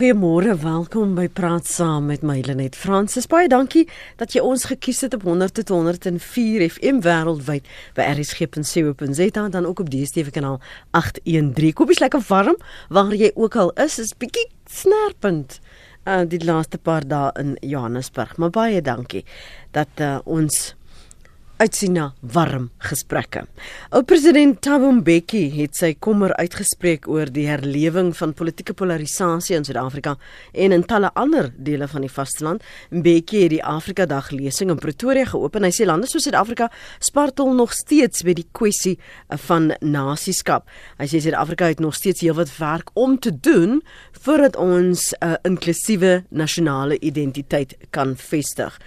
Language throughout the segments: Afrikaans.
Goeiemôre, welkom by Praat Saam met my Lenet Fransis. Baie dankie dat jy ons gekies het op 100.104 FM wêreldwyd by rsg.co.za dan ook op DStv kanaal 813. Koop is lekker warm waar jy ook al is, is bietjie snerpend uh, die laaste paar dae in Johannesburg. Maar baie dankie dat uh, ons uitsien na warm gesprekke. Ou president Thabo Mbeki het sy kommer uitgespreek oor die herlewing van politieke polarisasie in Suid-Afrika en in talle ander dele van die vasteland. Mbeki het die Afrika Dag lesing in Pretoria geopen. Hy sê lande soos Suid-Afrika spartel nog steeds by die kwessie van nasieskap. Hy sê Suid-Afrika het nog steeds heelwat werk om te doen voordat ons 'n uh, inklusiewe nasionale identiteit kan vestig.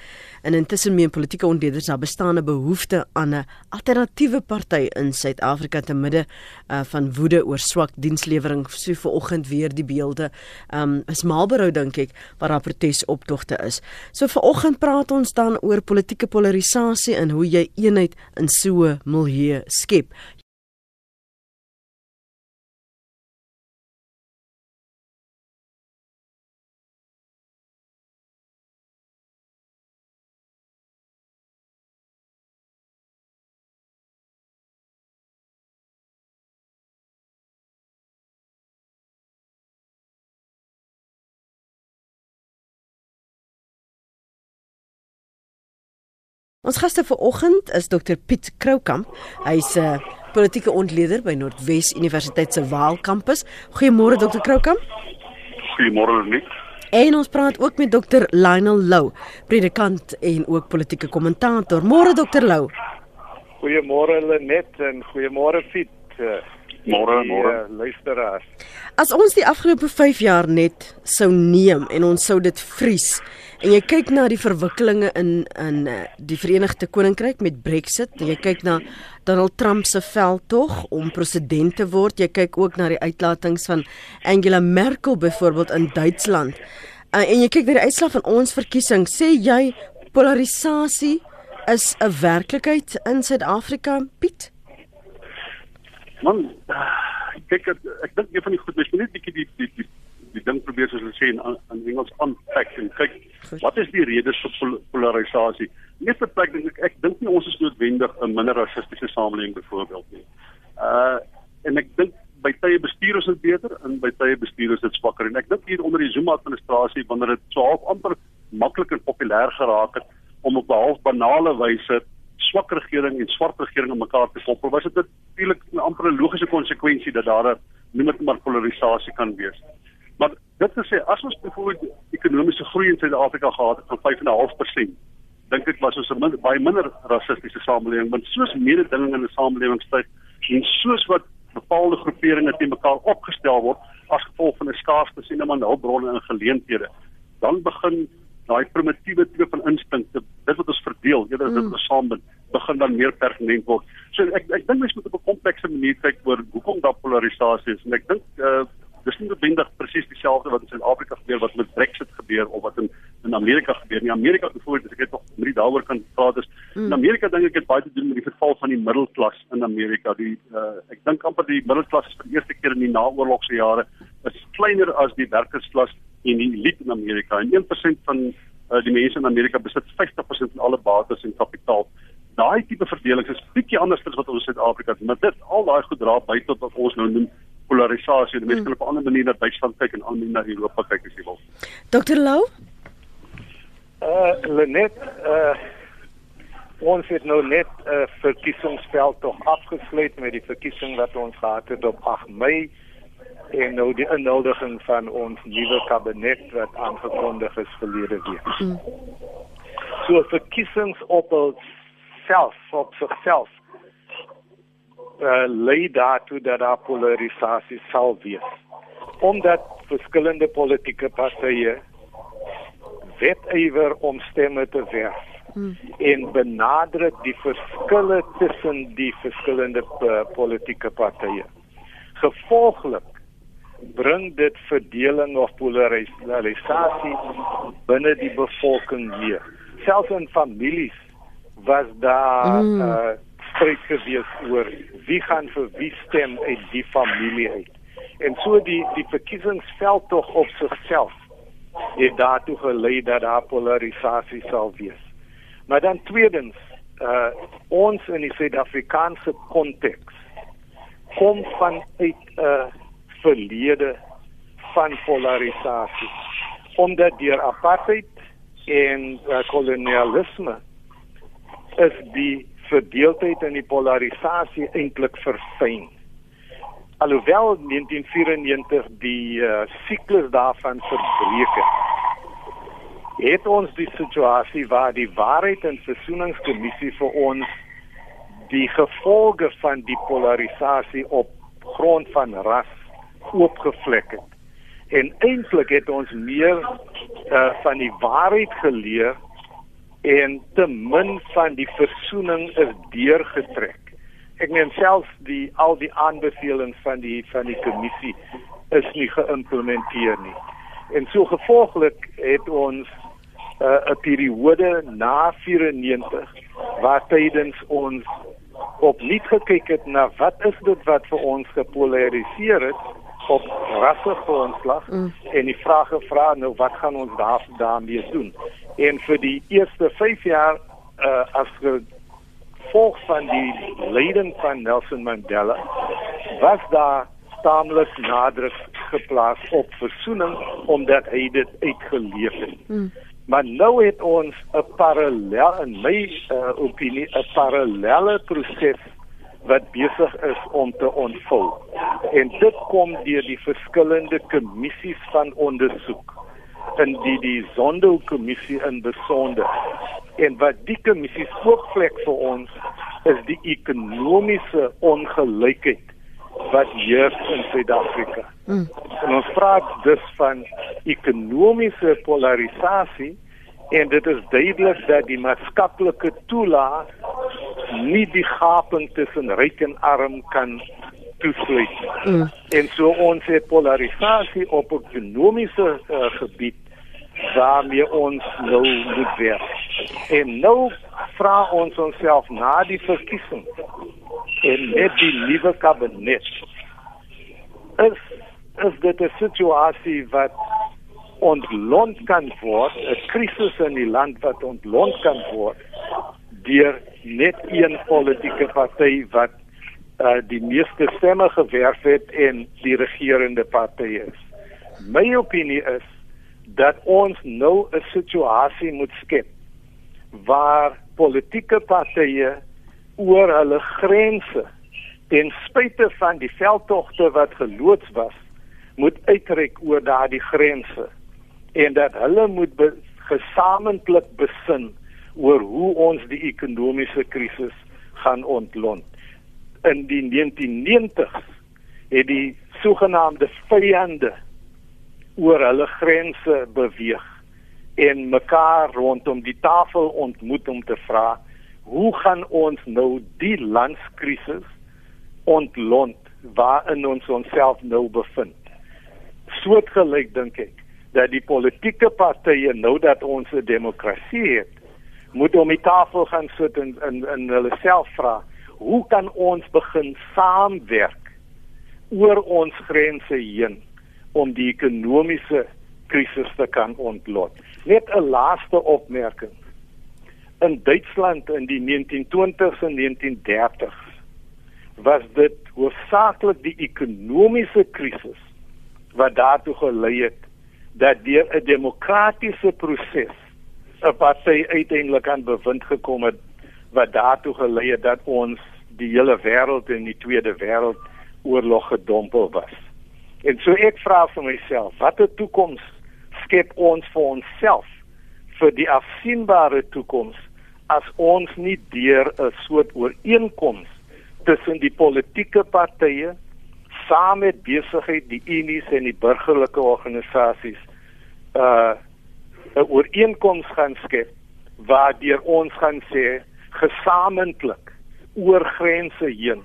En intussen meen politieke ontleeders daar bestaan 'n behoefte aan 'n alternatiewe party in Suid-Afrika te midde uh, van woede oor swak dienslewering. So vanoggend weer die beelde. Um is Marlborough dink ek waar daar protesoptogte is. So vanoggend praat ons dan oor politieke polarisasie en hoe jy eenheid in so 'n milieu skep. Ons gaste vir oggend is Dr Piet Kroukamp. Hy's 'n uh, politieke ontleder by Noordwes Universiteit se Waal kampus. Goeiemôre Dr Kroukamp. Goeiemôre Nick. En ons praat ook met Dr Lionel Lou, predikant en ook politieke kommentator. Môre Dr Lou. Goeiemôre Lenet en goeiemôre Piet. Môre, môre. Uh, luisteraars. As ons die afgelope 5 jaar net sou neem en ons sou dit vries En jy kyk na die verwikkelinge in in uh, die Verenigde Koninkryk met Brexit, jy kyk na Donald Trump se veldtog om president te word, jy kyk ook na die uitlatings van Angela Merkel byvoorbeeld in Duitsland. Uh, en jy kyk na die uitslag van ons verkiesing, sê jy polarisasie is 'n werklikheid in Suid-Afrika, Piet? Man, kyk ek, ek dink een van die goed, mens moet net bietjie die die die die ding probeer soos hulle sê in in Engels unpack en kyk wat is die redes vir pol polarisasie? Eerste plek dink ek ek dink nie ons is noodwendig 'n minder rassistiese samelewing byvoorbeeld nie. Uh en ek dink by tye bestuur ons dit beter en by tye bestuur ons dit swakker en ek dink hier onder die Zuma administrasie wanneer dit so half amper maklik en populêr geraak het om op 'n half banale wyse swak regering en swart regering aan mekaar te koppel was dit natuurlik 'n amper logiese konsekwensie dat daar 'n noem dit maar polarisasie kan wees. Maar dit gesê as ons byvoorbeeld ekonomiese groei in Suid-Afrika gehad het van 5.5%, dink ek was ons 'n min, baie minder rassistiese samelewing, want soos mededinging in 'n samelewing styg en soos wat bepaalde groeperinge teen mekaar opgestel word as gevolg van 'n skaarste sien maar hulpbronne en geleenthede, dan begin daai primitiewe tipe van instinkte, dit wat ons verdeel, eerder as dit ons saambind, begin dan meer pertinent word. So ek ek dink mens moet op 'n komplekse manier kyk oor hoekom daar polarisasie is en ek dink uh, dis nie noodwendig presies dieselfde wat in Suid-Afrika gebeur wat met Brexit gebeur of wat in in Amerika gebeur nie. Amerika byvoorbeeld, as ek net nog drie daaroor kan praat is mm. in Amerika dink ek het baie te doen met die verval van die middelklas in Amerika. Die uh, ek dink amper die middelklas is vir die eerste keer in die naoorlogse jare is kleiner as die werkersklas en die elite in Amerika. En 1% van uh, die mense in Amerika besit 50% van alle bates en kapitaal. Daai tipe verdeling is bietjie anders as wat ons in Suid-Afrika het, maar dit al daai goed dra by tot wat ons nou noem polarisasie. Die mense hmm. kan op 'n ander manier na Duitsland kyk en ander na Europa kyk as jy wil. Dr. Lou? Uh Lenet, uh ons het nou net 'n uh, verkiesingsveld tog afgesluit met die verkiesing wat ons gehad het op 8 Mei en nou die inhuldiging van ons nuwe kabinet wat aangekondig is verlede week. Hmm. So verkiesings op self op sigself uh, lei daartoe dat daar polarisasie sal wees. Omdat verskillende politieke partye wetywer om stemme te werf hmm. en benadruk die verskille tussen die verskillende uh, politieke partye. Gevolglik bring dit verdeling of polarisasie binne die bevolking weer. Selfs in families was daar mm. uh, stryd gewees oor wie gaan vir wie stem uit die familie uit. En so die die verkiesingsveld tog op sigself het daartoe gelei dat daar polarisasie sal wees. Maar dan tweedens, uh ons in die Suid-Afrikaanse konteks kom van uit 'n uh, verlede van polarisasie omdat deur apartheid en uh, kolonialisme is die verdeeldheid en die polarisasie eintlik verfyn. Alhoewel 1994 die uh, siklus daarvan verbreek het, het ons die situasie waar die waarheid en versoeningskommissie vir ons die gevolge van die polarisasie op grond van ras oopgevlek het. En eintlik het ons meer uh, van die waarheid geleer en te min van die versoening is deurgetrek. Ek meen selfs die al die aanbevelings van die van die kommissie is nie geïmplementeer nie. En so gevolglik het ons uh, 'n periode na 94 waar tydens ons opnuut gekyk het na wat is dit wat vir ons gepolariseer het op rasse grondslag mm. en die vraag gevra nou wat gaan ons daar daarmee doen? En vir die eerste 5 jaar uh, as gevolg van die leiding van Nelson Mandela was daar taamlik nadruk geplaas op versoening omdat hy dit uitgeleef het. Mm. Maar nou het ons 'n parallel in my uh, opinie 'n parallelle proses wat besig is om te ontvou. En dit kom deur die verskillende kommissies van ondersoek in die die Zondo kommissie in besonder. En wat die kommissies ook vlek vir ons is die ekonomiese ongelykheid wat heers in Suid-Afrika. Mm. En ons praat dus van ekonomiese polarisasie en dit is duidelik dat die maatskaplike toelaat nie die gaping tussen ryk en arm kan toesluit. Mm. En so ons het polarisasie op ekonomiese uh, gebied waarmee ons nou moet werk. En nou vra ons onsself na die verkiesing en net die nuwe kabinet is is dit 'n situasie wat ontlont kan word, 'n krisis in die land wat ontlont kan word deur net een politieke party wat uh, die meeste stemme gewerf het en die regerende party is. My opinie is dat ons nou 'n situasie moet skep waar politieke partye oor hulle grense ten spyte van die veldtogte wat geloods was moet uitreik oor daardie grense en dat hulle moet be gesamentlik besin oor hoe ons die ekonomiese krisis gaan ontlont. In die 1990s het die sogenaamde vyande oor hulle grense beweeg en mekaar rondom die tafel ontmoet om te vra hoe gaan ons nou die landskrisis ontlont waarin ons onsself nou bevind. Soortgelyk dink ek dat die politieke partye nou dat ons 'n demokrasie het moet om die tafel gaan sit en in in hulle self vra, hoe kan ons begin saamwerk oor ons grense heen om die ekonomiese krisis te kan ontlok. Net 'n laaste opmerking. In Duitsland in die 1920s en 1930s was dit hoofsaaklik die ekonomiese krisis wat daartoe gelei het dat deur 'n demokratiese proses 'n party uiteindelik aan bewind gekom het wat daartoe gelei het dat ons die hele wêreld in die Tweede Wêreldoorlog gedompel was. En so ek vra vir myself, watter toekoms skep ons vir onsself vir die afsienbare toekoms as ons nie deur 'n soort ooreenkoms tussen die politieke partye saam met besigheid, die unies en die burgerlike organisasies uh 'n ooreenkoms gaan skep waardeur ons gaan sê gesamentlik oor grense heen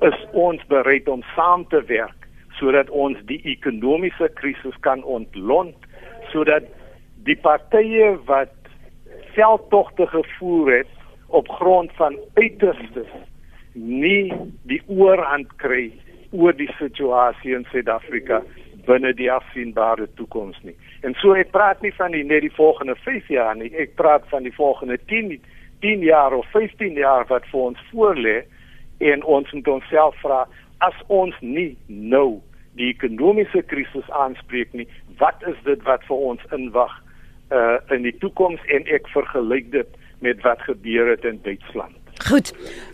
is ons bereid om saam te werk sodat ons die ekonomiese krisis kan ontlont sodat die partye wat veldtogte gevoer het op grond van uiterstes nie die oorhand kry oor die situasie in Suid-Afrika binne die afsienbare toekoms nie. En so ek praat nie van die net die volgende 5 jaar nie, ek praat van die volgende 10 10 jaar of 15 jaar wat vir ons voorlê en ons moet onsself vra as ons nie nou die ekonomiese krisis aanspreek nie, wat is dit wat vir ons inwag uh in die toekoms en ek vergelyk dit met wat gebeur het in Duitsland. Goed.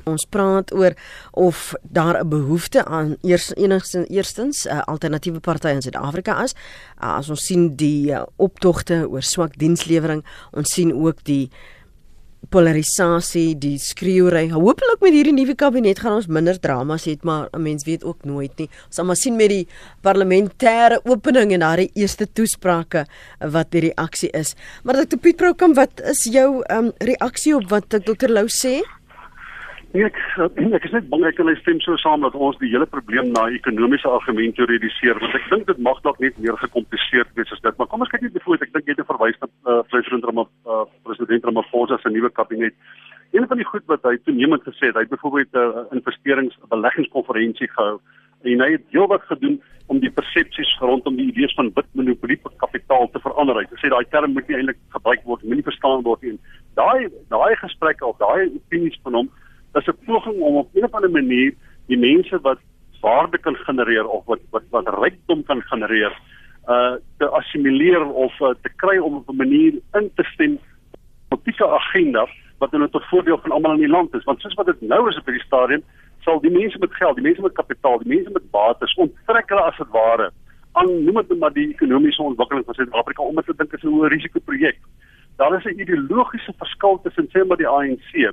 Ons praat oor of daar 'n behoefte aan eers enigstens eerstens 'n uh, alternatiewe party in Suid-Afrika is. Uh, as ons sien die uh, optogte oor swak dienslewering, ons sien ook die polarisasie, die skreeuery. Hoopelik met hierdie nuwe kabinet gaan ons minder dramas hê, maar 'n mens weet ook nooit nie. Ons sal maar sien met die parlementêre opening en daai eerste toesprake wat die reaksie is. Maar Dr Piet Broukamp, wat is jou um, reaksie op wat Dr Lou sê? Nee, ek ek is net bang ek kan stem so saam dat ons die hele probleem na ekonomiese argumente reduseer want ek dink dit mag dalk net meer gekompliseer wees as dit maar kom ons kyk net byvoorbeeld ek dink jy het verwys na uh, president Ramaphosa uh, president Ramaphosa se nuwe kabinet een van die goed wat hy toenemend gesê het hy het byvoorbeeld 'n uh, investerings beleggingskonferensie gehou en hy het heelwat gedoen om die persepsies rondom die idees van wit monopolie kapitaal te verander. Hy sê daai term moet nie eintlik gebruik word, moenie verstaan word nie. Daai daai gesprekke of daai opinies van hom is 'n poging om op 'n of ander manier die mense wat waarde kan genereer of wat wat wat rykdom kan genereer uh te assimileer of uh, te kry om op 'n manier in te stem 'n agenda wat dan tot voordeel van almal in die land is want soos wat dit nou is op hierdie stadium sal die mense met geld, die mense met kapitaal, die mense met bates onttrek hulle as dit ware aan noem dit maar die ekonomiese ontwikkeling van Suid-Afrika omdat hulle dink dit is 'n hoë risiko projek. Daar is 'n ideologiese verskil tussen sê maar die ANC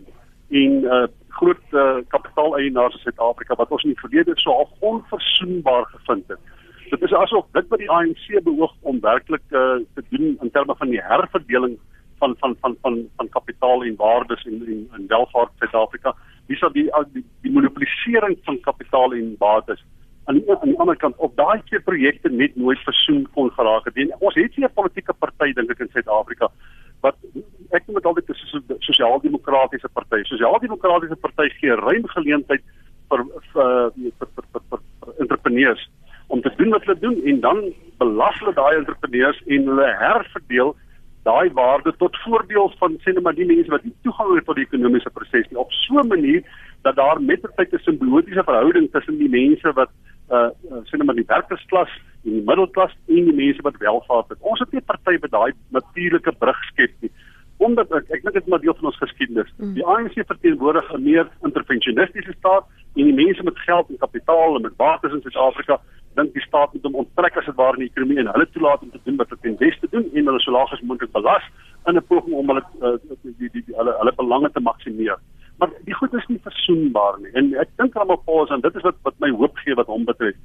en uh groot uh, kapitaaleienaars in Suid-Afrika wat ons in die verlede so al onverzoenbaar gevind het. Dit is asof dit wat die ANC beoog om werklik uh, te doen in terme van die herverdeling van van van van van kapitaal en waardes en en, en welvaart in Suid-Afrika, dis dat die, die die monopolisering van kapitaal en bates aan die, aan die ander kant op daai twee projekte net nooit versoen kon geraak het. En ons het hier 'n politieke party dink ek in Suid-Afrika wat ek noem dit altyd 'n sosiaal-demokratiese party. Sosiaal-demokratiese party gee ruim geleentheid vir vir vir vir, vir, vir, vir entrepreneurs om te doen wat hulle doen en dan belas hulle daai entrepreneurs en hulle herverdeel daai waarde tot voordeel van sê net maar die mense wat nie toegang het tot die ekonomiese proses nie op so 'n manier dat daar met 'n simbiotiese verhouding tussen die mense wat uh sê net maar die werkersklas en die middelklas en die mense wat welvaart het. Ons het nie party by daai natuurlike brug skep nie. Omdat ek ek dink dit is maar deel van ons geskiedenis. Mm. Die ANC verteenwoordig 'n meer interventionistiese staat en die mense met geld en kapitaal en met bates in Suid-Afrika dink die staat moet hom onttrek as dit ware in die ekonomie en hulle toelaat om te doen wat hulle ten beste doen en hulle so laag as moontlik belas in 'n poging om hulle uh, die die, die hulle hulle belange te maksimeer maar die goed is nie versoenbaar nie. En ek dink Ramaphosa en dit is wat wat my hoop gee wat hom betref.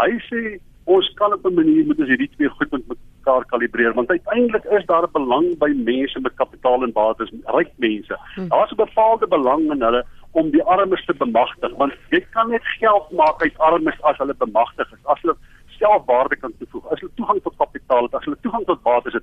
Hy sê ons kan op 'n manier moet ons hierdie twee goed met mekaar kalibreer want uiteindelik is daar 'n belang by mense met kapitaal en bates, ryk mense. Hm. Daar's 'n bepaalde belang in hulle om die armes te bemagtig want jy kan net geld maak uit armes as hulle bemagtig is. As hulle selfwaarde kan toevoeg, as hulle toegang tot kapitaal het, as hulle toegang tot bates het,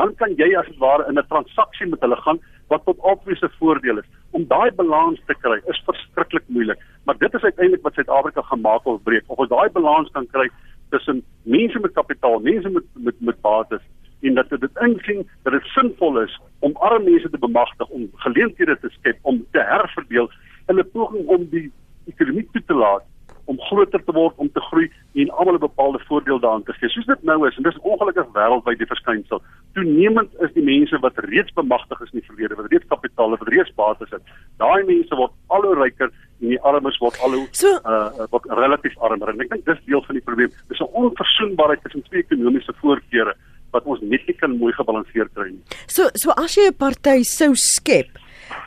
dan kan jy as dit ware in 'n transaksie met hulle gaan wat tot albei se voordeel is. Om daai balans te kry is verskriklik moeilik, maar dit is uiteindelik wat Suid-Afrika gemaak of breek. Of ons daai balans kan kry tussen mense met kapitaal, mense met met met bates en dat dit insien dat dit sinvol is om arme mense te bemagtig om geleenthede te skep om te herverdeel in 'n poging om die ekonomie toe te laat om groter te word, om te groei en almal 'n bepaalde voordeel daarin te gee. Soos dit nou is en dis ongelukkig wêreldwyd die verskynsel. Toenemend is die mense wat reeds bemagtig is in die verlede, wat reeds kapitaal het, wat reeds bates het. Daai mense word al hoe ryker en die armes word al hoe so, uh word relatief armer. En ek dink dis deel van die probleem. Dis 'n onverzoenbaarheid tussen twee ekonomiese voorkeure wat ons net nie kan mooi gebalanseer kry nie. So so as jy 'n party sou skep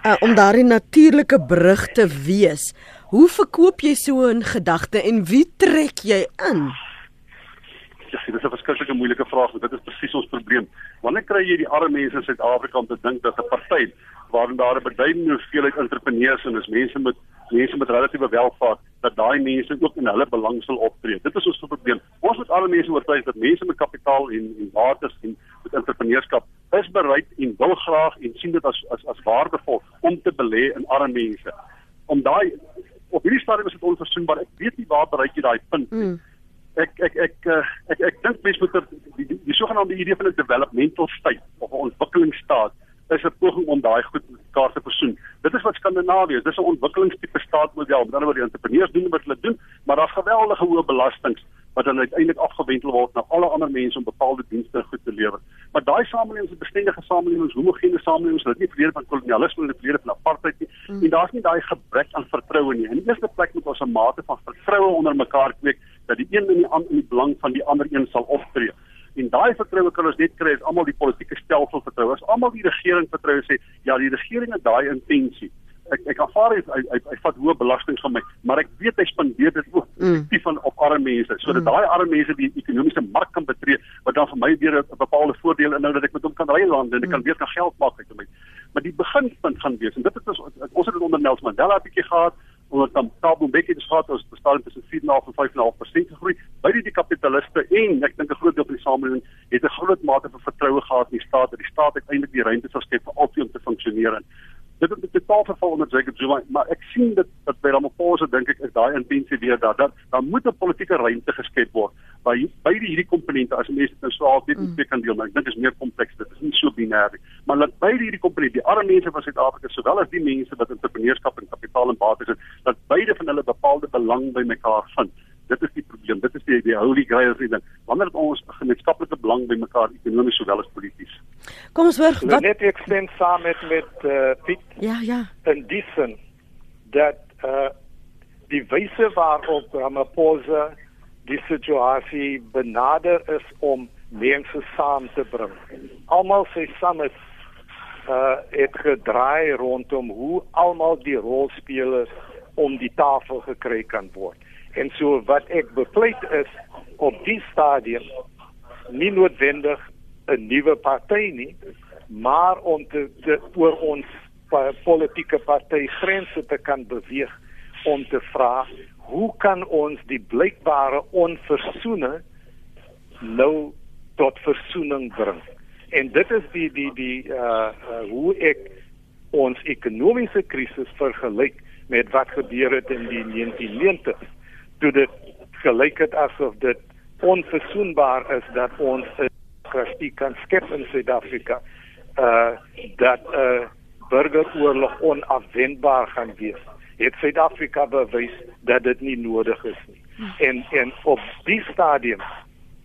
uh, om daardie natuurlike brug te wees, Hoe verkoop jy so 'n gedagte en wie trek jy in? Ja, dit is 'n verskriklike moeilike vraag, want dit is presies ons probleem. Wanneer kry jy die arme mense in Suid-Afrika om te dink dat 'n party waarin daar 'n beduidende hoeveelheid entrepreneurs en is mense met mense met relatiewe welvaart dat daai mense ook in hulle belang sal optree. Dit is ons probleem. Ons moet alle mense oortuig dat mense met kapitaal en en wates en met entrepreneurskap is bereid en wil graag en sien dit as as as waardevol om te belê in arme mense. Om daai op hierdie stadium is dit onverzoenbaar. Ek weet nie waar bereik jy daai punt nie. Mm. Ek ek ek ek ek, ek, ek dink mense moet die, die, die sogenaamde idee van 'n developmental state of 'n ontwikkelingsstaat is 'n poging om daai goed mekaar te versoen. Dit is wat Skandinawië is. Dis 'n ontwikkelingstipe staatmodel. Met ander woorde, die entrepreneurs doen wat hulle doen, maar daar's geweldige hoë belastings wat dan uiteindelik afgewendel word na alle ander mense om bepaalde dienste goed te lewer. Maar daai samelewings is bestendige samelewings, homogene samelewings, wat nie verlede van kolonialisme en verlede van apartheid nie. Mm. En daar's nie daai gebrek aan vertroue nie. In die eerste plek moet ons 'n mate van vertroue onder mekaar kweek dat die een in die ander in die belang van die ander een sal optree. En daai vertroue kan ons net kry as almal die politieke stelsel vertrou. As almal die regering vertrou sê, ja, die regering het daai intensie ek ek aanvaar hy hy, hy hy vat hoë belastings van my, maar ek weet hy spandeer dit ook effektief mm. op arme mense sodat mm. daai arme mense die ekonomiese mark kan betree wat dan vir my weer 'n bepaalde voordeel inhou dat ek met hom kan ry land en ek mm. kan weer kan geld maak uit hom. Maar die beginpunt gaan wees en dit het ons ons het dit onder Nelson Mandela 'n bietjie gehad onder dan Thabo Mbeki het gehad ons bestaan tussen 4.5 en 5.5% gegroei by die, die kapitaliste en ek dink 'n groot deel van die samelewing het 'n groot mate van vertroue gehad in die staat dat die staat uiteindelik die ruimte sal skep vir altyd om te funksioneer dit het totaal verval onder Jacob Zuma maar ek sien dit dat by Ramaphosa dink ek is daai intensie weer dat dat daar moet 'n politieke ruimte geskep word by beide hierdie komponente as mense dit nou swaar weet mm. twee kan deel maar ek dink dit is meer kompleks dit is nie so binêr nie maar dat beide hierdie komponente die arme mense van Suid-Afrika sowel as die mense wat entrepreneurskap en kapitaal en bates het dat beide van hulle bepaalde belang by mekaar vind dit is die probleem dit is die die holy grail is dit wanneer ons gemeenskaplike belang by mekaar ekonomies sowel as polities kom ons hoor wat net ek stem saam met met uh, Piet. Ja ja. En dissen dat uh, die wyse waarop Ramaphosa die situasie benader is om mense saam te bring. Almal sê saam is uh het gedraai rondom hoe almal die rolspelers om die tafel gekry kan word. En so wat ek bepleit is op die stadium nie noodwendig 'n nuwe party nie, maar om te, te oor ons politieke party grense te kan beweeg om te vra hoe kan ons die blykbare onversoene nou tot versoening bring. En dit is die die die uh, uh hoe ek ons ekonomiese krisis vergelyk met wat gebeur het in die 1990s toe dit gelyk het asof dit onverzoenbaar is dat ons 'n kwestie kan skep in Suid-Afrika uh dat 'n uh, burgeroorlog onafwendbaar gaan wees. Het Suid-Afrika bewys dat dit nie nodig is nie. En en op die stadium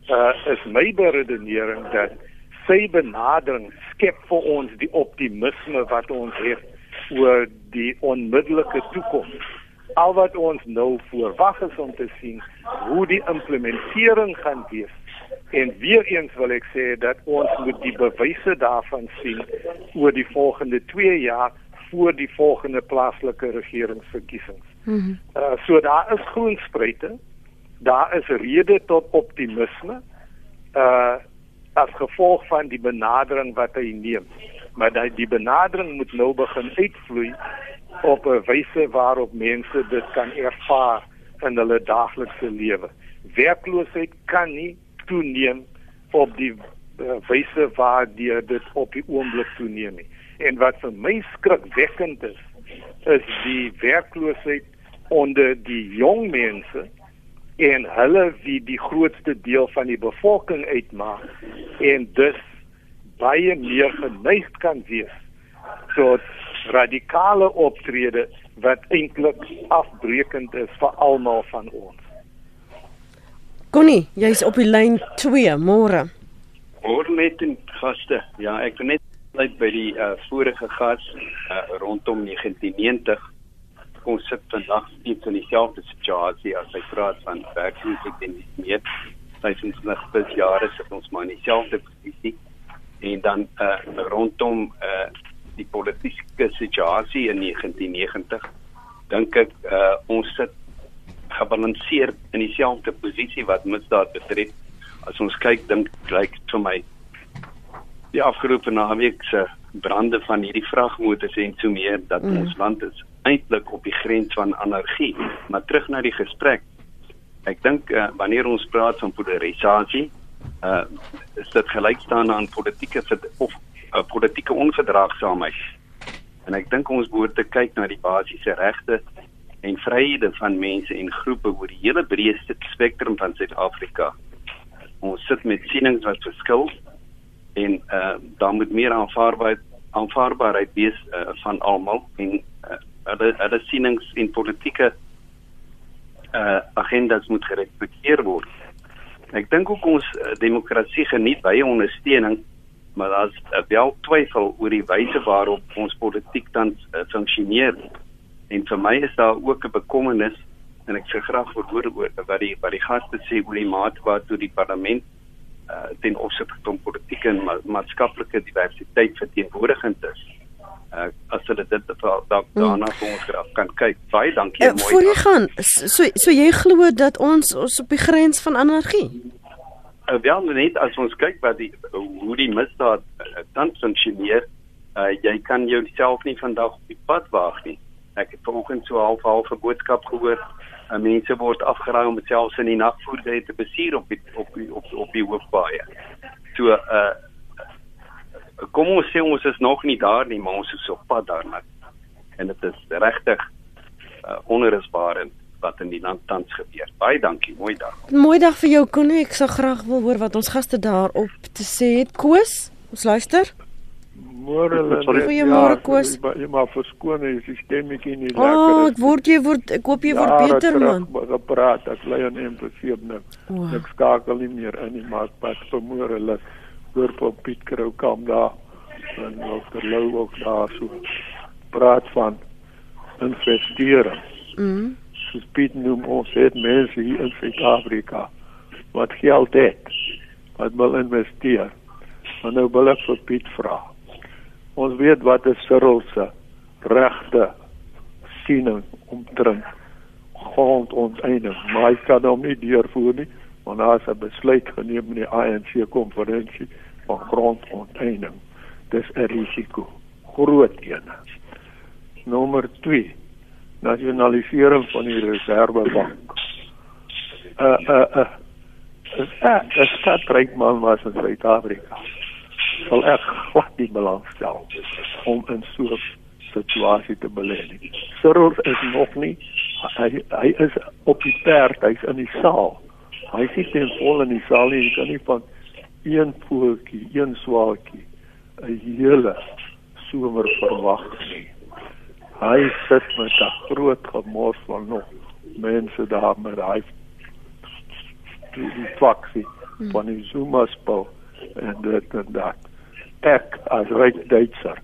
uh is my beredenering dat sy benadering skep vir ons die optimisme wat ons het oor die onmiddellike toekoms al wat ons nou voorwag is om te sien hoe die implementering gaan wees. En weer eens wil ek sê dat ons moet die bewyse daarvan sien oor die volgende 2 jaar voor die volgende plaaslike regeringsverkiesings. Mm -hmm. uh, so daar is groen spruite. Daar is rede tot optimisme. Uh as gevolg van die benadering wat hy neem. Maar die, die benadering moet nou begin uitvloei op 'n wyse waarop mense dit kan ervaar in hulle daaglikse lewe. Werkloosheid kan nie toeneem op die uh, wyse waardeur dit op die oomblik toeneem nie. En wat vir my skrikwekkend is, is die werkloosheid onder die jong mense en hulle wie die grootste deel van die bevolking uitmaak en dus baie meer geneig kan wees tot radikale optrede wat eintlik afbreekend is vir almal van ons. Connie, jy's op die lyn 2 môre. Môre met die gaste. Ja, ek wil net net by die uh, vorige gas uh, rondom 1990 ons sit vandag steeds in dieselfde situasie as hy praat van werkloosheid en nog baie jare sit ons maar in dieselfde posisie en dan uh, rondom uh, die politieke situasie in 1990 dink ek uh, ons sit gebalanseer in dieselfde posisie wat misdaad betref. As ons kyk dink lyk vir my die afgeroepe naweek se brande van hierdie vragmotors en so meer dat mm. ons land is eintlik op die grens van anargie. Maar terug na die gesprek. Ek dink uh, wanneer ons praat van polarisasie uh, is dit gelykstaan aan politieke of 'n politieke onverdraagsaamheid. En ek dink ons behoort te kyk na die basiese regte en vryhede van mense en groepe oor die hele breë spektrum van Suid-Afrika. Ons sit met sienings wat verskil en uh daar moet meer aanvaarbaarheid aanvaarbaarheid wees uh, van almal en uh, hulle hulle sienings en politieke uh agendas moet gerespekteer word. Ek dink ook ons uh, demokrasie geniet baie ondersteuning, maar daar's uh, wel twyfel oor die wyse waarop ons politiek tans uh, funksioneer. En vir my is daar ook 'n bekommernis en ek sê graag hoor oor wat die wat die gaste sê oor die mate waartoe die parlement uh, ten opsigte van politieke en ma maatskaplike diversiteit verteenwoordigend is. Uh, as hulle dit dalk mm. daarna vir ons graag kan kyk. Baie dankie uh, mooi. Voor jy gaan, so so jy glo dat ons ons op die grens van anargie. Uh, wel net as ons kyk wat die hoe die misdaad uh, tans funksioneer, uh, jy kan jouself nie vandag op die pad waag nie. Ek het vanoggend so half half 'n boodskap gehoor. Uh, mense word afgeraai om selfs in die nagvoertuie te bestuur op die, op die, op op die hoofpaaie. So uh kom ons sê ons is nog nie daar nie, maar ons is op pad daarna. En dit is regtig uh, onrusbarend wat in die land tans gebeur. Baie dankie, mooi dag. Mooi dag vir jou Connie. Ek sou graag wil hoor wat ons gaste daarop te sê het. Koos, ons luister. Môre hulle. Goeiemôre ja, Koos. Jy maar verskoon as die stemmetjie nie lekker is. Oh, ek word jy word ek hoop jy word ja, beter man. Ek praat, ek lê aan M7 nou. Oh. Ek skakel nie meer in nie, maar pas vir môre hulle hoor op Piet Krou kom daar en dokter Lou ook daar so praat van investering. Mm. Soos Piet noem ons het mense hier in Suid-Afrika wat geld het wat wil investeer. Maar nou wil ek vir Piet vra. Ons weet wat is Cyril se regte siening omtrent grond onteiening maar hy kan hom nie deurvoer nie want daar is 'n besluit geneem in die ANC konferensie van grond onteiening dis 'n risiko. Groot een nommer 2 nasionalisering van die reservebank uh uh uh is dit 'n staatsrykman was in Suid-Afrika sal ek glad nie belangstel om in so 'n situasie te belê nie. Cyril is nog nie hy hy is op die perd, hy's in die saal. Hy sit in vol in die saal jy kan nie van een voeltjie, een swaartjie 'n hele somer verwag nie. Hy sit met 'n groot gemors van nog mense daar met hy die, die faksie van die Zuma spel en dit en dat ek as ryk Duitser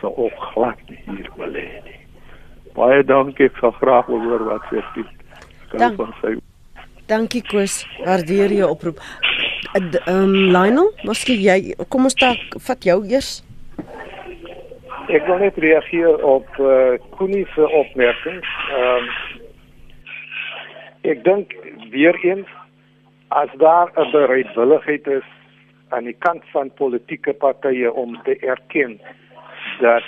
sou ook glad nie hier wil hê nie. Baie dankie, ek sal graag wil hoor wat sê. Dank. sy Dankie Koos, waardeer jou oproep. Ehm um, Lionel, miskien jy kom ons dalk vat jou eers. Ek wil net reageer op eh uh, Koenie se opmerking. Ehm um, ek dink weer eens as daar 'n bereidwilligheid is aan die kant van politieke partye om te erken dat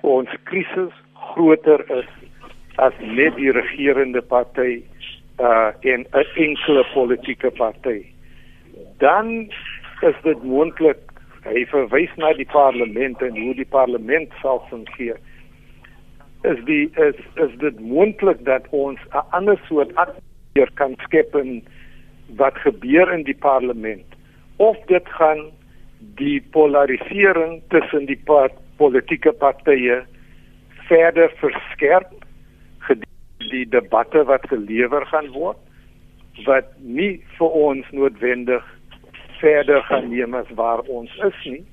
ons krisis groter is as net die regerende party uh in 'n enkele politieke party. Dan is dit moontlik hy verwys na die parlement en hoe die parlement sal fungeer. Is die is is dit moontlik dat ons 'n ander soort atmosfeer kan skep in wat gebeur in die parlement? of dit gaan die polarisering tussen die part, politieke partye verder verskerp die debatte wat gelewer gaan word wat nie vir ons noodwendig verder gaan neem as waar ons is nie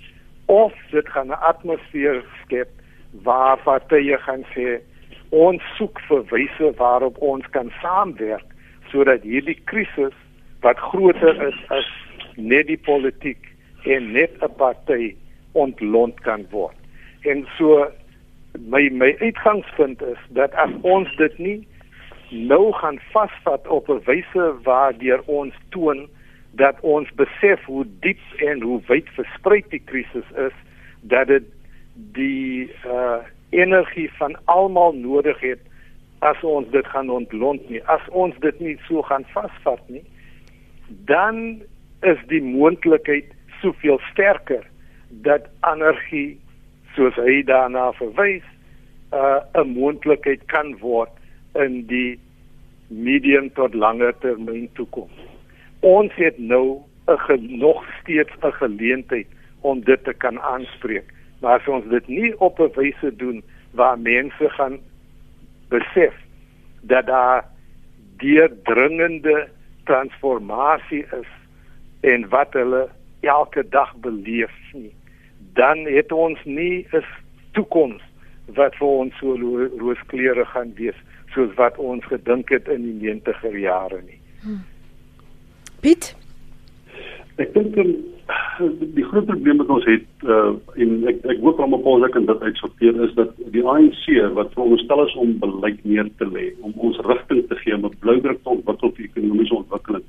of dit gaan 'n atmosfeer skep waar partye gaan sê ons soek vir wyse waarop ons kan saamwerk sodat hierdie krisis wat groter is as net die politiek en net 'n party ontlont kan word. En so my my uitgangspunt is dat as ons dit nie nou gaan vasvat op 'n wyse waardeur ons toon dat ons besef hoe diep en hoe wyd versprei die krisis is dat dit die uh energie van almal nodig het as ons dit gaan ontlont nie as ons dit nie so gaan vasvat nie dan is die moontlikheid soveel sterker dat anargie soos hy daarna verwys uh, 'n moontlikheid kan word in die medium tot langer termyn toekoms. Ons het nou 'n nog steeds 'n geleentheid om dit te kan aanspreek. Maar as ons dit nie op 'n wyse doen waar mense gaan besef dat daar deurdringende transformasie is en wat hulle elke dag beleef nie, dan het ons nie 'n toekoms wat vir ons so rooskleure gaan wees soos wat ons gedink het in die 90er jare nie. Hmm. Piet Ek dink um, die groot probleem wat ons het uh, en ek ek hoop almal pos ek kan dit uitsorteer is dat die ANC wat veronderstel is om beleid neer te lê om ons rigting te gee om 'n bloudruk te ontwikkel vir ekonomiese ontwikkeling.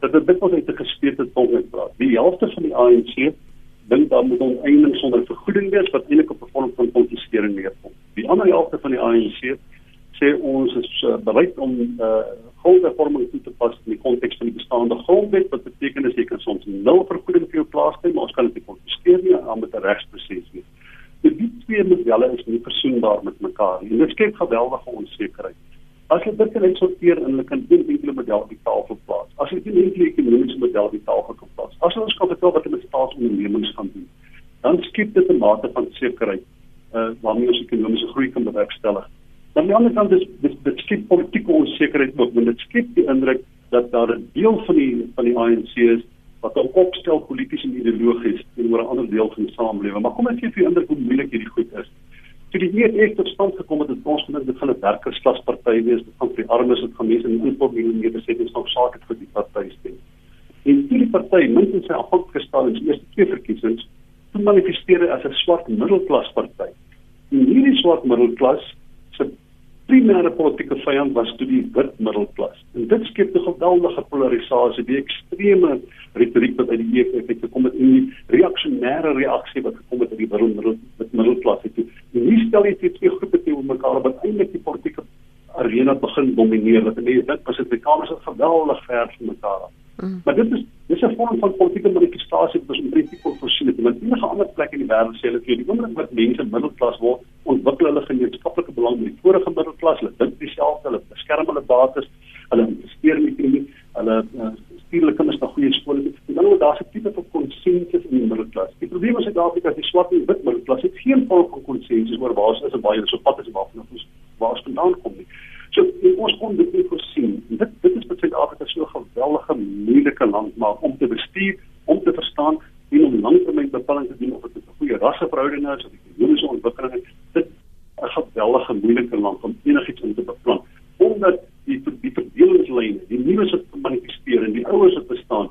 Dat dit dit uit 'n gespeelde tong uitpraat. Die helfte van die ANC dink dan moet ons eindelik sonder vergoeding wees wat eintlik op 'n vorm van konfisering neerkom. Die ander helfte van die ANC sê ons is uh, bereid om uh, grondhervorming toe te pas in die konteks van die bestaande grondwet wat beteken as jy kan soms nul vergoeding vir jou plaas kry, maar ons kan dit nie konfiskeer nie aan met 'n regsproses nie. So die twee modelle is nie versoenbaar met mekaar nie. Dit skep geweldige onsekerheid. As jy dit kan sorteer en hulle kan een enkele model op die tafel plaas. As jy een enkele ekonomiese model op die tafel kan plaas. As ons kan vertel wat met staatsondernemings gaan doen, dan skep dit 'n mate van sekerheid uh waarmee ons ekonomiese groei kan bewerkstellig. Dan die ander kant is dit dit skep politieke onsekerheid ook want dit skep die indruk dat daar 'n deel van die van die ANC is wat op opstel polities en ideologies teenoor 'n ander deel van die samelewing. Maar kom ek gee vir jou indruk hoe moeilik hierdie goed is. Toe die EFF tot stand gekom het, het ons gedink dit gaan 'n werkersklasparty wees, dit gaan vir die armes, dit gaan mense in informele nedersettings nog saak het vir die party stem. En hierdie party, minstens sy afhanklike staan in die eerste twee verkiesings, toe manifesteer as 'n swart middelklasparty. En hierdie swart middelklas se primêre politieke vyand was toe die wit middelklas. En dit skep 'n geweldige polarisasie, die ekstreme retoriek wat uit die EFF het gekom het en die reaksionêre reaksie wat gekom het uit die middel, middel, middelklas het. En hier stel jy twee groepe teenoor mekaar wat eintlik die politieke arena begin domineer. Wat mense dit was dit Amerikaners het geweldig ver van mekaar af. Mm. Maar dit is dis 'n vorm van politieke manifestasie wat ons in prinsipie voorsien het. Want enige ander plek in die wêreld sê hulle vir die oomblik wat mense middelklas word, ontwikkel hulle gemeenskaplike belang met die vorige middelklas. Hulle dink dieselfde, hulle beskerm hulle bates, hulle investeer in die ekonomie, hulle uh, stuur hulle kinders na goeie skole. En dan word daar 'n tipe van konsensus in die middelklas. Die probleem is in Suid-Afrika is die swart en wit middelklas het geen vorm van konsensus oor waar is 'n baie so pad is waarvan ons waar ons vandaan kom nie. So ons kon dit nie voorsien. Dit dit is wat Suid-Afrika so 'n geweldige moeilike land maak om te bestuur, om te verstaan en om langtermynbepalings te doen of dit 'n goeie rasseverhouding is of ekonomiese ontwikkeling is. Dit is 'n geweldige moeilike land om enigiets in te beplan omdat die die verdelingslyne, die nuwe wat manifesteer en die ouers wat bestaan,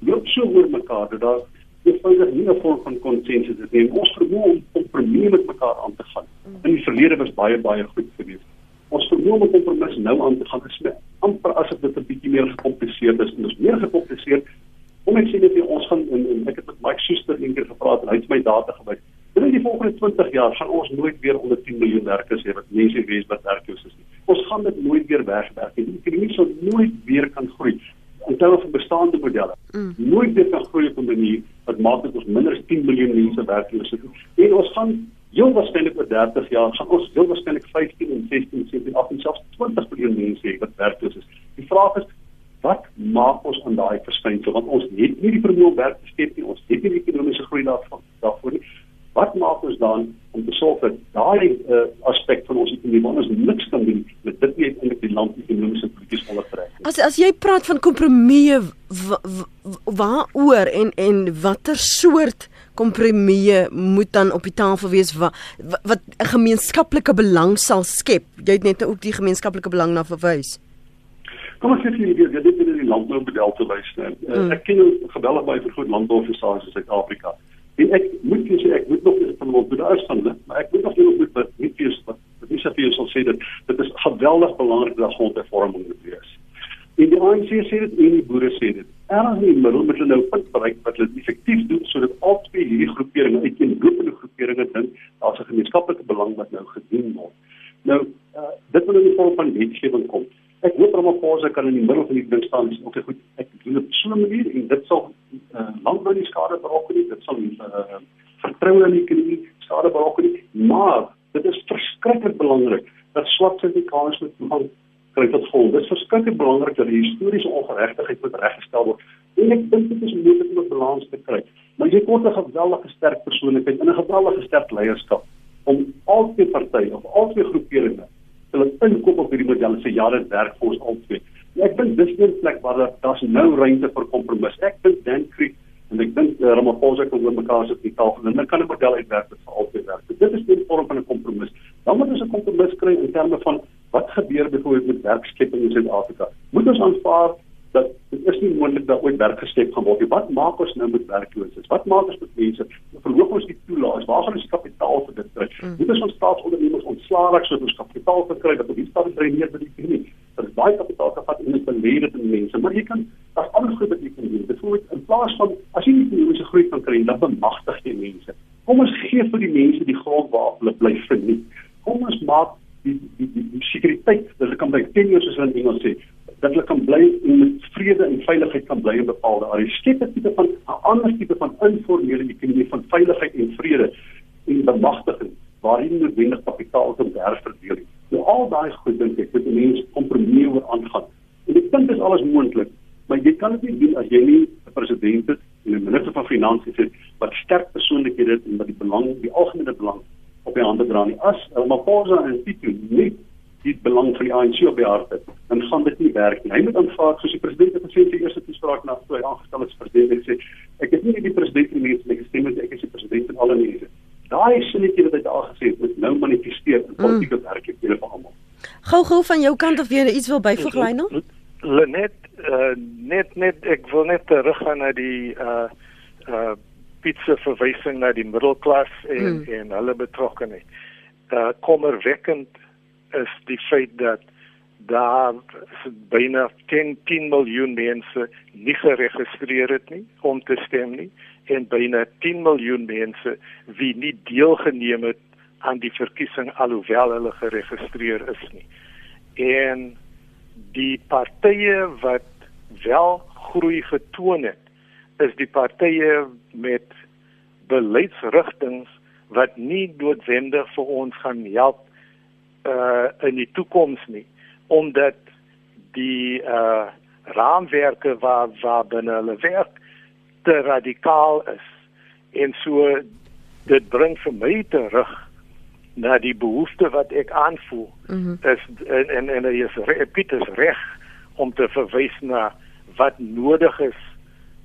loop so oor mekaar dat daar eenvoudig nie 'n vorm van konsensus is nie. Ons vermoë om kompromie met mekaar aan te gaan. In die verlede was baie baie goed geweest ons vermoë om kompromis nou aan te gaan gesmet amper asof dit 'n bietjie meer gekompliseerd is en ons meer gekompliseerd kom ek sê net ons gaan en, en ek het met Mike Schuster eendag gepraat en hy het my data gewys binne die volgende 20 jaar gaan ons nooit weer onder 10 miljoen werkers hê wat mense wees wat werkloos is nie ons gaan dit nooit weer wegwerk nie die ekonomie sal nooit weer kan groei in terme van bestaande modelle mm. nooit weer kan groei op 'n manier wat maak dat ons minder as 10 miljoen mense werkloos is en ons gaan heel waarskynlik oor 30 jaar gaan ons heel waarskynlik 15 en 16 17 18 selfs 20 miljoen mense hê wat werkloos is. Die vraag is wat maak ons aan daai verskynsel want ons het nie die vermoë om werk te skep nie. Ons het nie die ekonomiese groei daarvan daarvoor nie. Wat maak ons dan om te sorg dat daai uh, aspek van ons ekonomie ons niks kan doen met dit nie eintlik die land ekonomiese politiek ondertrek. As as jy praat van kompromieë waaroor en en watter soort kompromieë moet dan op die tafel wees wat wat 'n gemeenskaplike belang sal skep. Jy het net ook die gemeenskaplike belang na verwys. Kom ons sê jy weet dit is die landboubedel te wys. Uh, mm. Ek ken geweldig baie vir goed landbouorganisasies in Suid-Afrika. En ek moet jy sê ek moet nog eens van moet bedaar van dit, maar ek moet nog nie moet nie fees wat wat nie sê jy sal sê dat dit is geweldig belangrik dat grondhervorming moet wees. En die ANC sê dit en die boere sê dit. Erns in die middel moet hulle nou punt bereik wat hulle effektief doen sodat al twee hierdie groeperinge uiteenlopende groeperinge dink daar's 'n gemeenskaplike belang wat nou gedien word. Nou, uh, dit moet in die vorm van wetgewing kom. Ek hoop Ramaphosa kan in die middel van die ding staan en sê okay goed, ek doen dit so 'n manier en dit sal uh, landbou die skade berokken nie, dit sal uh, vertroue in die ekonomie skade berokken nie, maar dit is verskriklik belangrik dat swart Suid-Afrikaners moet toegang kry tot grond. Dit is verskriklik belangrik dat die historiese ongeregtigheid moet reggestel word. En ek dink dit is moontlik om 'n balans te kry. Maar jy kort 'n geweldige sterk persoonlikheid en 'n geweldige sterk leierskap om al twee partye of al twee groeperinge laat inkoop op hierdie model se jare werk vir ons albei. Ek dink dis 'n plek waar daar's nou ruimte vir kompromis. Ek dink Dan Creek en ek dink uh, Ramaphosa kan oor mekaar sit die tafel en dan kan 'n model uitwerk wat vir albei werk. Dit is 'n vorm van 'n kompromis. Dan moet ons 'n kompromis kry in terme van wat gebeur byvoorbeeld met werkskepping in Suid-Afrika. Moet ons aanvaar dat dit is nie moontlik dat ooit werk geskep gaan word nie. Wat maak ons nou met werklooses? Wat maak ons met mense? Verloop ons die toelaas? Waar gaan ons kapitaal vir dit kry? Mm. Moet ons ons staatsondernemings ontslaa raak sodat ons kapitaal kan kry dat ons die stad dreineer met die ekonomie? Dat is baie kapitaal gevat in die belede van mense, maar jy kan daar's alles goed wat jy kan doen. Byvoorbeeld in plaas van as jy nie ekonomiese groei kan kry, dan bemagtig jy mense. Kom ons gee vir die mense die grond waar hulle bly verniet. Kom ons maak die die die, die sekuriteit dat hulle kan by 10 jaar soos hulle in Engels sê dat hulle kan bly en met vrede en veiligheid kan bly in bepaalde areas. Skep 'n tipe van 'n ander tipe van informele ekonomie van veiligheid en vrede en bemagtiging waarin noodwendig kapitaal kan herverdeel. Nou al daai goed dink ek moet mense kompromie oor aangaan. En ek dink dit is alles moontlik, maar jy kan dit nie doen as jy nie 'n president het en 'n minister van finansies het wat sterk persoonlikhede het en wat die belang, die algemene belang op die hande dra nie. As Ramaphosa en Tito nie die belang van die ANC op die hart het, dan gaan dit nie werk nie. Hy moet aanvaar soos die president het gesê in sy eerste toespraak na toe hy aangestel is president en sê ek is nie die president van die mense nie, ek stem met ek is die president van alle mense. Daai sinnetjie wat hy daar gesê het, moet nou manifesteer in politieke mm. werk vir almal. Gou gou van jou kant of jy iets wil byvoeg Lionel? Lenet uh, net net ek wil net terug gaan na die uh uh pizza verwysing na die middelklas en mm. en hulle betrokkenheid. Uh kommerwekkend is die feit dat daar byna 10 10 miljoen mense nie geregistreer het nie om te stem nie en byna 10 miljoen mense wie nie deelgeneem het aan die verkiesing alhoewel hulle geregistreer is nie. En die partye wat wel groei getoon het, is die partye met beleidsrigtinge wat nie noodwendig vir ons gaan help uh in die toekoms nie omdat die uh raamwerke waar waar binne hulle werk te radikaal is. En so dit bring vir my terug na die behoefte wat ek aanvoel. Mm -hmm. is en en en hy is Pieter reg om te verwys na wat nodig is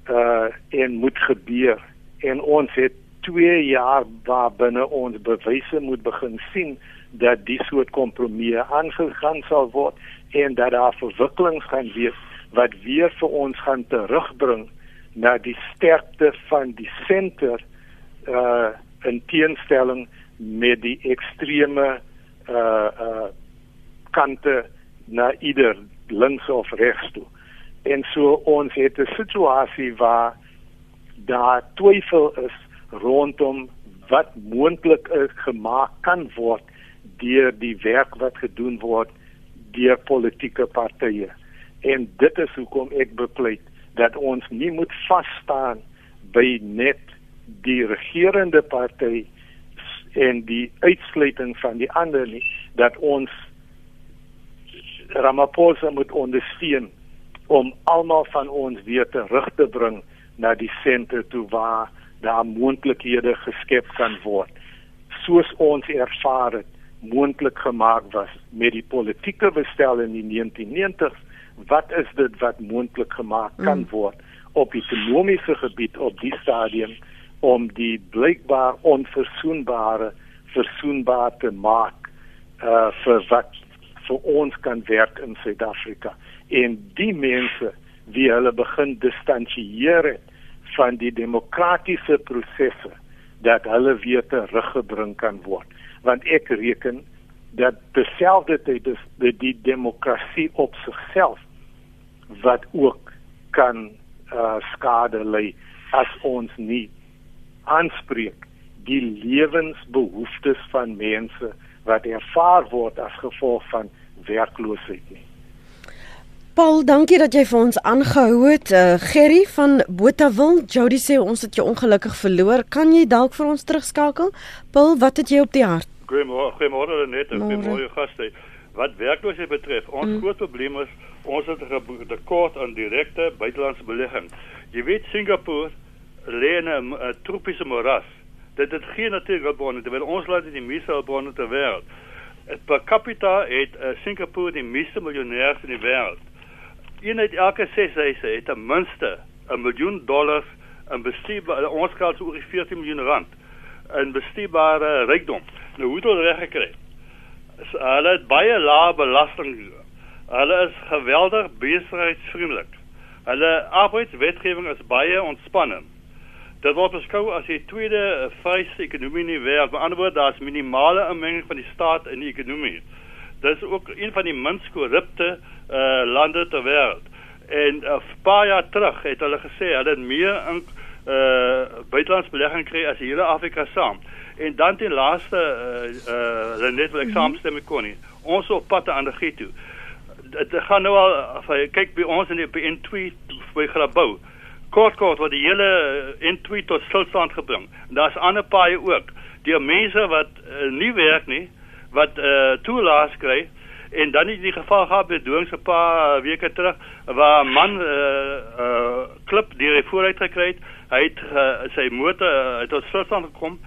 uh en moet gebeur. En ons het 2 jaar waar binne ons bewyse moet begin sien dat die soort kompromieë aangegaan sal word en dat daar verwikkelings gaan wees wat weer vir ons gaan terugbring na die sterkte van die senter uh in teenstelling met die ekstreme uh uh kante na ieder links of regs toe. En so ons het 'n situasie waar daar twyfel is rondom wat moontlik gemaak kan word deur die werk wat gedoen word deur politieke partye. En dit is hoekom ek bepleit dat ons nie moet vas staan by net die regerende party en die uitsluiting van die ander nie dat ons Ramaphosa moet ondersteun om almal van ons weer terug te bring na die senter toe waar daar moontlikhede geskep kan word. Soos ons ervaar het moontlik gemaak was met die politieke bestel in die 1990s wat is dit wat moontlik gemaak kan mm. word op die ekonomiese gebied op die stadium om die blykbaar onverzoenbare verzoenbaar te maak uh vir wat vir ons kan werk in Suid-Afrika en die mense wie hulle begin distansieer van die demokratiese prosesse dat hulle weer teruggebring kan word want ek reken dat terselfdertyd is dit die demokrasie op sigself wat ook kan uh, skade lei as ons nie aanspreek die lewensbehoeftes van mense wat ervaar word as gevolg van werkloosheid nie. Paul, dankie dat jy vir ons aangehou het. Uh, Gerry van Botawil, Jody sê ons het jou ongelukkig verloor. Kan jy dalk vir ons terugskakel? Paul, wat het jy op die hart? Goeiemôre, goeiemôre net en goeiemôre gaste. Wat werkloosheid betref, ons mm. groot probleem is ons het 'n tekort aan direkte buitelandse belegging. Jy weet Singapore lê in 'n tropiese moras. Dit het geen natuurbronne terwyl ons land die meeste bronne ter wêreld. Per capita het uh, Singapore die meeste miljonêers in die wêreld. Een uit elke 6 huise het ten minste 'n miljoen dollars in bestuurbare ons geld oor 14 miljoen rand in bestuurbare rykdom. Nou hoe het hulle reg gekry? Hulle het baie lae belasting. Hulle is geweldig besigheidsvriendelik. Hulle arbeidswetgewing is baie ontspannend. Dit word beskou as die tweede vryste ekonomie in die wêreld. Met ander woorde, daar's minimale inmenging van die staat in die ekonomie. Dit is ook een van die minst korrupte uh, lande ter wêreld. En 'n uh, paar jaar terug het hulle gesê hulle het meer in uh buitelandse belegging kry as hele Afrika saam. En dan ten laaste uh uh net wil ek mhm. saamstem met Connie. Ons op pad aan die gee toe. Dit gaan nou al kyk by ons in die N2 by Grabouw. Kort kort wat die hele N2 tot stilstand gebring. Daar's ander paaie ook. Die mense wat uh, nie werk nie, wat uh toelaas kry en dan is die geval gehad by Doings 'n paar weke terug waar 'n man 'n uh, uh, klip deur die vooruit gekry het hy het uh, sy motor uh, het tot stilstand gekom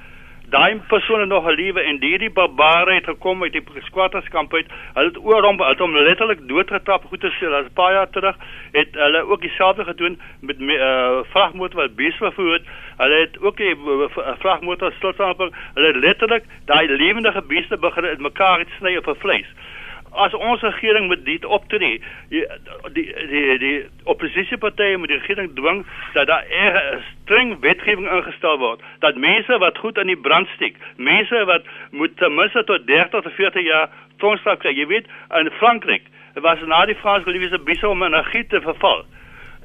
daai persoon het nog 'n lewe en hierdie barbare het gekom uit die squatterskamp uit. Hulle het oor hom het hom letterlik doodgetrap goed te sê. Dat 'n paar jaar terug. Het hulle ook dieselfde gedoen met uh, vragmotor wat bees vervoer het hulle het ook 'n uh, vragmotor stilstand hulle het letterlik daai lewendige beeste begin in mekaar sny op 'n vleis as ons regering met dit optree die die die, die oppositiepartye moet die regering dwing dat daar 'n streng wetgewing ingestel word. Dat mense wat goed aan die brand steek mense wat moet ten minste tot 30 tot 40 jaar tronkstraf kry. Jy weet in Frankryk was na die Franse geliefde bisse om energie te verval.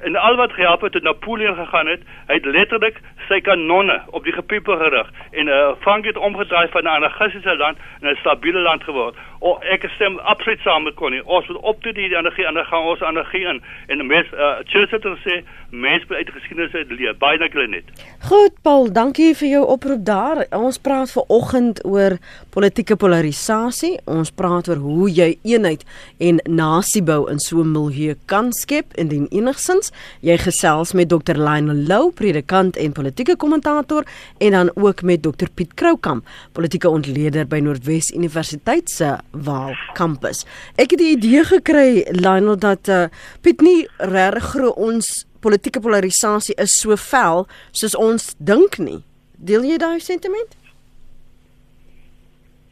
En al wat gehelp het toe Napoleon gegaan het, hy het letterlik sy kanonne op die gepieper gerig en uh, Frankrijk het omgedraai van 'n anarchistiese land na 'n stabiele land geword. O ek stem absoluut saam met Connie. Ons moet op toe die energie en dan gaan ons energie in en mens uh, Churchill het gesê mens moet uit geskiedenis uit leer. Baie dankie net. Goed Paul, dankie vir jou oproep daar. Ons praat ver oggend oor politieke polarisasie. Ons praat oor hoe jy eenheid en nasiebou in so 'n milieu kan skep indien enigsins jy gesels met Dr. Lionel Lou, predikant en politieke kommentator en dan ook met Dr. Piet Kroukamp, politieke ontleder by Noordwes Universiteit se Waal kampus. Ek het die idee gekry Lionel dat uh, Piet nie regtig ons politieke polarisasie is so vel soos ons dink nie. Deel jy daai sentiment?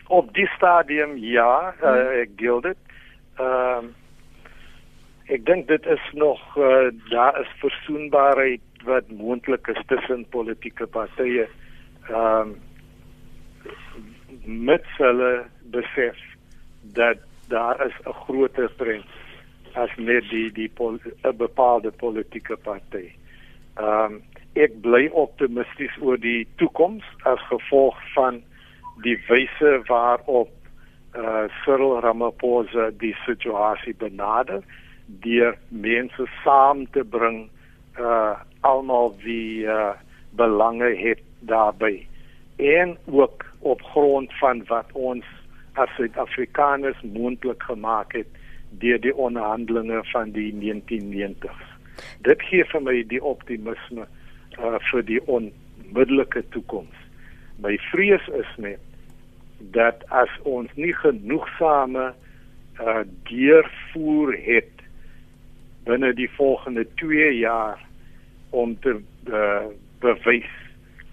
Op die stadium ja, uh, ek deel dit. Ehm uh, ek dink dit is nog uh, daar is versoenbaarheid wat moontlik is tussen politieke partye. Ehm um, met hulle besef dat daar is 'n groter trend as net die die 'n bepaalde politieke party. Ehm um, ek bly optimisties oor die toekoms as gevolg van die wyse waarop eh uh, Cyril Ramaphosa die situasie benader deur mense saam te bring uh almal wie uh belange het daarbey en ook op grond van wat ons as Suid-Afrikaners moontlik gemaak het deur die onderhandelinge van die 1990s. Dit gee vir my die optimisme uh vir die onmiddellike toekoms. My vrees is net dat as ons nie genoegsame uh deurvoer het binne die volgende 2 jaar om te uh, bewys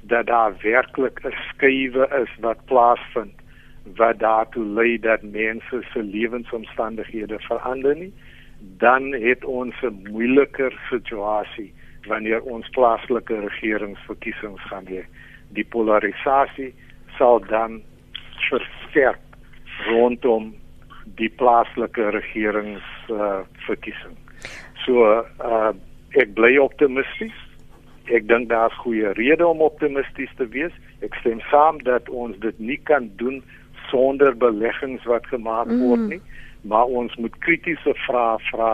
dat daar werklik 'n skuwe is wat plaasvind wat daartoe lei dat mense se lewensomstandighede verander nie dan het ons 'n moeiliker situasie wanneer ons plaaslike regeringsverkiesings gaan hê die polarisasie sal dan versterk rondom die plaaslike regeringsverkiesing uh, So uh ek bly optimisties. Ek dink daar's goeie redes om optimisties te wees. Ek stem saam dat ons dit nie kan doen sonder beleggings wat gemaak mm. word nie, maar ons moet kritiese vrae vra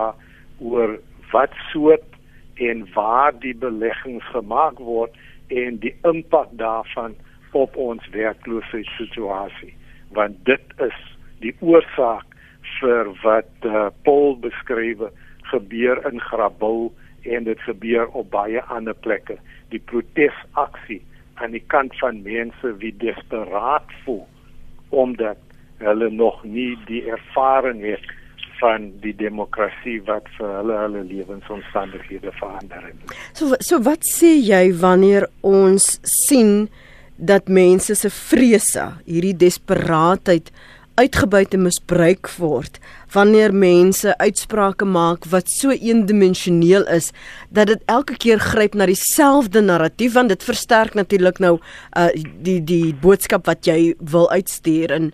oor wat soort en waar die beleggings gemaak word en die impak daarvan op ons werkloosheidssituasie. want dit is die oorsaak vir wat uh, Paul beskryf gebeur in Grabouw en dit gebeur op baie ander plekke die protesaksie aan die kant van mense wie desperaat voel omdat hulle nog nie die ervaring het van die demokrasie wat vir hulle hulle lewensomstandighede verander het. So so wat sê jy wanneer ons sien dat mense se vrese, hierdie desperaatheid uitgebuit en misbruik word wanneer mense uitsprake maak wat so eendimensioneel is dat dit elke keer gryp na dieselfde narratief want dit versterk natuurlik nou uh, die die boodskap wat jy wil uitstuur en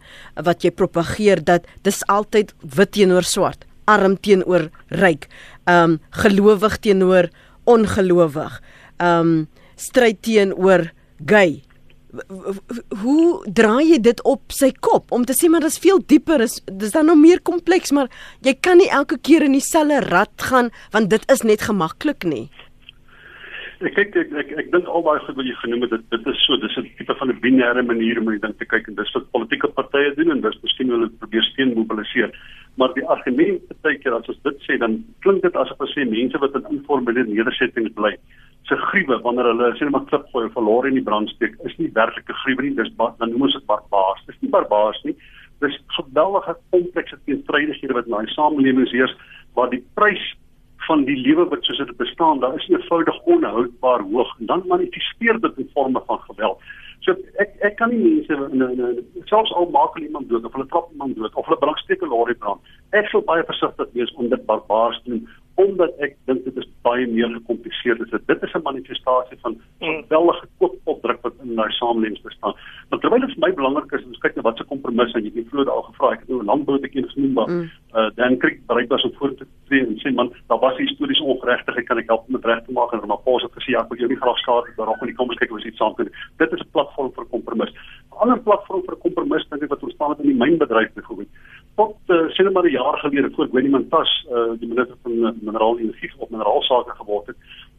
wat jy propageer dat dis altyd wit teenoor swart arm teenoor ryk um gelowig teenoor ongelowig um stryd teenoor gay hoe draai jy dit op sy kop? Om te sê maar dis veel dieper is dis dan nog meer kompleks maar jy kan nie elke keer in dieselfde rad gaan want dit is net gemaklik nie. Ek kyk ek ek, ek dink al daai goed wat jy genoem het dit dit is so dis 'n tipe van 'n binêre manier om dit te kyk en dis wat politieke partye doen en dis miskien hulle probeer steun mobiliseer. Maar die argument baie keer as ons dit sê dan klink dit asof ons sê mense wat in informele nedersettings bly se gruwe wanneer hulle sê net maar klip gooi of verloor in die brandsteek is nie werklike gruwe nie dis dan noem ons dit barbaars. Dis nie barbaars nie. Dis geweldige komplekse teenstrydighede wat in daai samelewings heers waar die prys van die lewe wat soos dit bestaan daar is eenvoudig onhoudbaar hoog. En dan manifesteer dit in forme van geweld. So ek ek kan nie mense in 'n selfs al maak hulle iemand dood of hulle trap iemand dood of hulle brandsteek 'n lorry brand. Ek sou baie versigtig wees om dit barbaars doen omdat ek dink dit is baie meer gekompliseerd is. Dit is 'n manifestasie van 'n geweldige koopopdruk wat in daai samelewing bestaan. Maar terwyl dit vir my belangrik is om te kyk na wat se kompromisse en jy het vroeër al gevra, ek het nou 'n landbou te ken genoem maar mm. Uh dan kry ek bereik was om voor te tree en sê man, daar was historiese ongeregtigheid, kan ek help om dit reg te maak en Ramaphosa het gesê ja, ek wil jou nie graag skade doen, maar kom ons kyk of ons iets saam kan doen. Dit is 'n platform vir kompromis. 'n Ander platform vir kompromis dink ek wat ontstaan het in die mynbedryf byvoorbeeld tot uh, net maar 'n jaar gelede voor Gwenny Mantas uh, die minister van uh, mineraal energie of mineraalsake geword het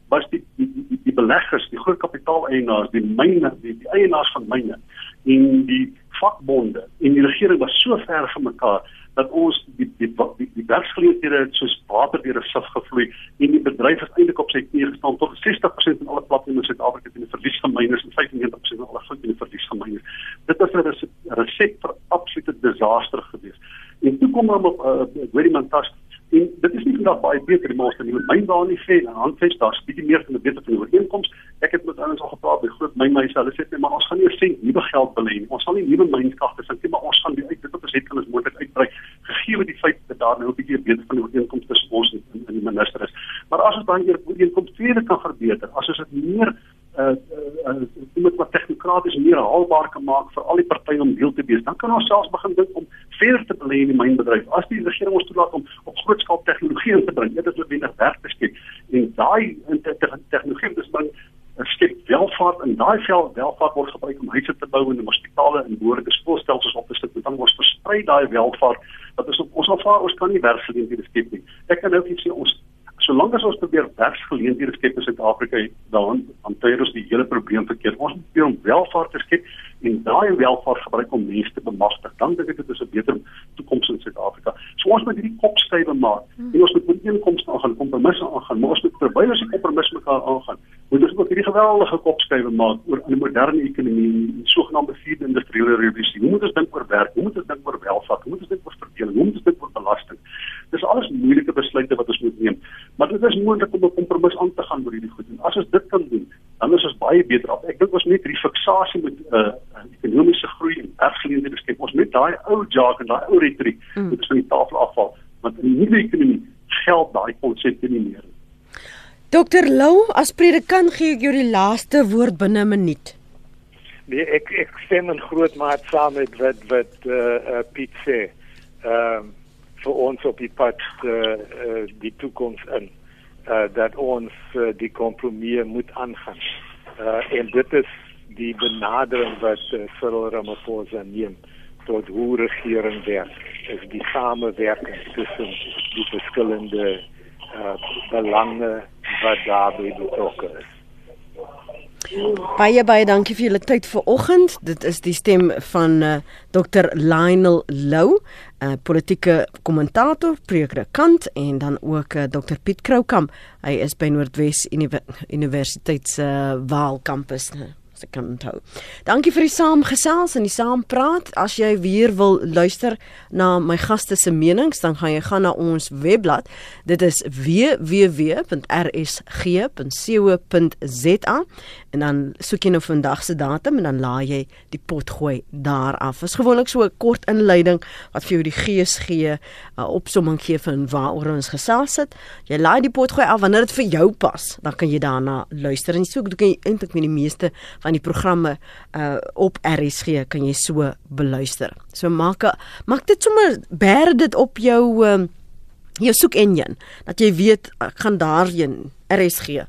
was die die die, die beleggers die groot kapitaaleienaars die myne die, die eienaars van myne en die vakbonde en die regering was so ver van mekaar dat ons die die die, die werksgeleenthede soos water deur 'n sif gevloei en die bedryf het eintlik op sy knie gestaan tot 60% van alle platforms in Suid-Afrika het die verlies van en 95% van alle goed in die verlies van myners. Dit was 'n resept vir absolute disaster geweest. En toe kom hom op uh, hoorie man tas en dit is nie vandag baie beter die maaste nie. My baan nie sê aan handves daar's bietjie meer van 'n beter van ooreenkoms. Ek het met ouens al gepraat by groot mynmeise. Hulle sê net maar ons gaan nie sê nuwe geld belê nie. Ons sal nie nuwe mynskagte sink nie, maar ons gaan die uit dit wat ons het kan ons moontlik uitbrei gegee met die feit dat daar nou 'n bietjie beter van ooreenkoms tussen ons en, en die minister is. Maar as ons dan hier ooreenkoms tweede kan verbeter, as ons dit meer uh uh moet wat tegnokraties meer haalbaar kan maak vir al die partye om deel te wees. Dan kan ons selfs begin dink om verder te belê in die mynbedryf. As die regering ons toelaat om op groot skaal tegnologie in te bring, dit is noodwendig werk te skep. En daai tegnologie is dan skep welvaart en daai vel welvaart word gebruik om huise te bou en hospitale en behoorlike skoolstelsels op te sit. Dan word versprei daai welvaart. Dat is ons alvaar ons kan nie werksgeleenthede skep nie. Ek kan nou net sê ons solank as ons probeer werksgeleenthede skep in Suid-Afrika, dan hanteer ons die hele probleem verkeerd. Ons moet probeer om welvaart te skep en daai welvaart gebruik om mense te bemagtig. Dan dink ek dit is 'n beter toekoms in Suid-Afrika. So ons moet hierdie kopstywe maak. Hmm. En ons moet met inkomste aangaan, kompromisse aangaan, maar ons moet terwyl ons die kompromis mekaar aangaan, moet ons ook hierdie geweldige kopstywe maak oor 'n moderne ekonomie, 'n sogenaamde vierde industriële revolusie. Hoe moet ons dink oor werk? Hoe moet ons dink oor welvaart? Hoe moet ons dink oor verdeling? Hoe moet ons dink oor belasting? Dis alles moeilike besluite wat ons moet neem. Maar dit is moontlik om 'n kompromis aan te gaan oor hierdie goed. En as ons dit kan doen, dan is ons baie beter af. Ek dink ons moet hierdie fiksasie met 'n uh, ekonomiese groei en werksgeleenthede skep. Ons moet daai ou jargon en daai ou retoriek mm. moet van die tafel afval, want in die nuwe ekonomie geld daai konsepte nie meer. Dokter Lou, as predikant gee ek jou die laaste woord binne 'n minuut. Nee, ek ek stem in groot mate saam met wat wat eh uh, uh, Piet sê. Ehm um, vir ons op die pad uh, uh, die toekoms in uh, dat ons uh, die kompromie moet aangaan. Uh, en dit is die benadering wat uh, Cyril Ramaphosa neem tot hoe regering werk. is die samewerking tussen die verskillende uh, belange wat daarbey betrokke is. Baie baie dankie vir julle tyd vanoggend. Dit is die stem van uh, Dr. Lionel Lou, 'n uh, politieke kommentator, predikant en dan ook uh, Dr. Piet Kroukamp. Hy is by Noordwes Universiteit se uh, Vaal kampus as ek kan onthou. Dankie vir die saamgesels en die saampraat. As jy weer wil luister na my gaste se menings, dan gaan jy gaan na ons webblad. Dit is www.rsg.co.za en dan soek jy nou vandag se datum en dan laai jy die pot gooi daar af. Is gewoonlik so 'n kort inleiding wat vir jou die gees gee, 'n opsomming gee van waaroor ons gesels het. Jy laai die pot gooi af wanneer dit vir jou pas, dan kan jy daarna luister en so kan jy eintlik met die meeste van die programme uh, op RSG kan jy so beluister. So maak a, maak dit sommer bær dit op jou um, jou soek enjin dat jy weet ek gaan daarheen RSG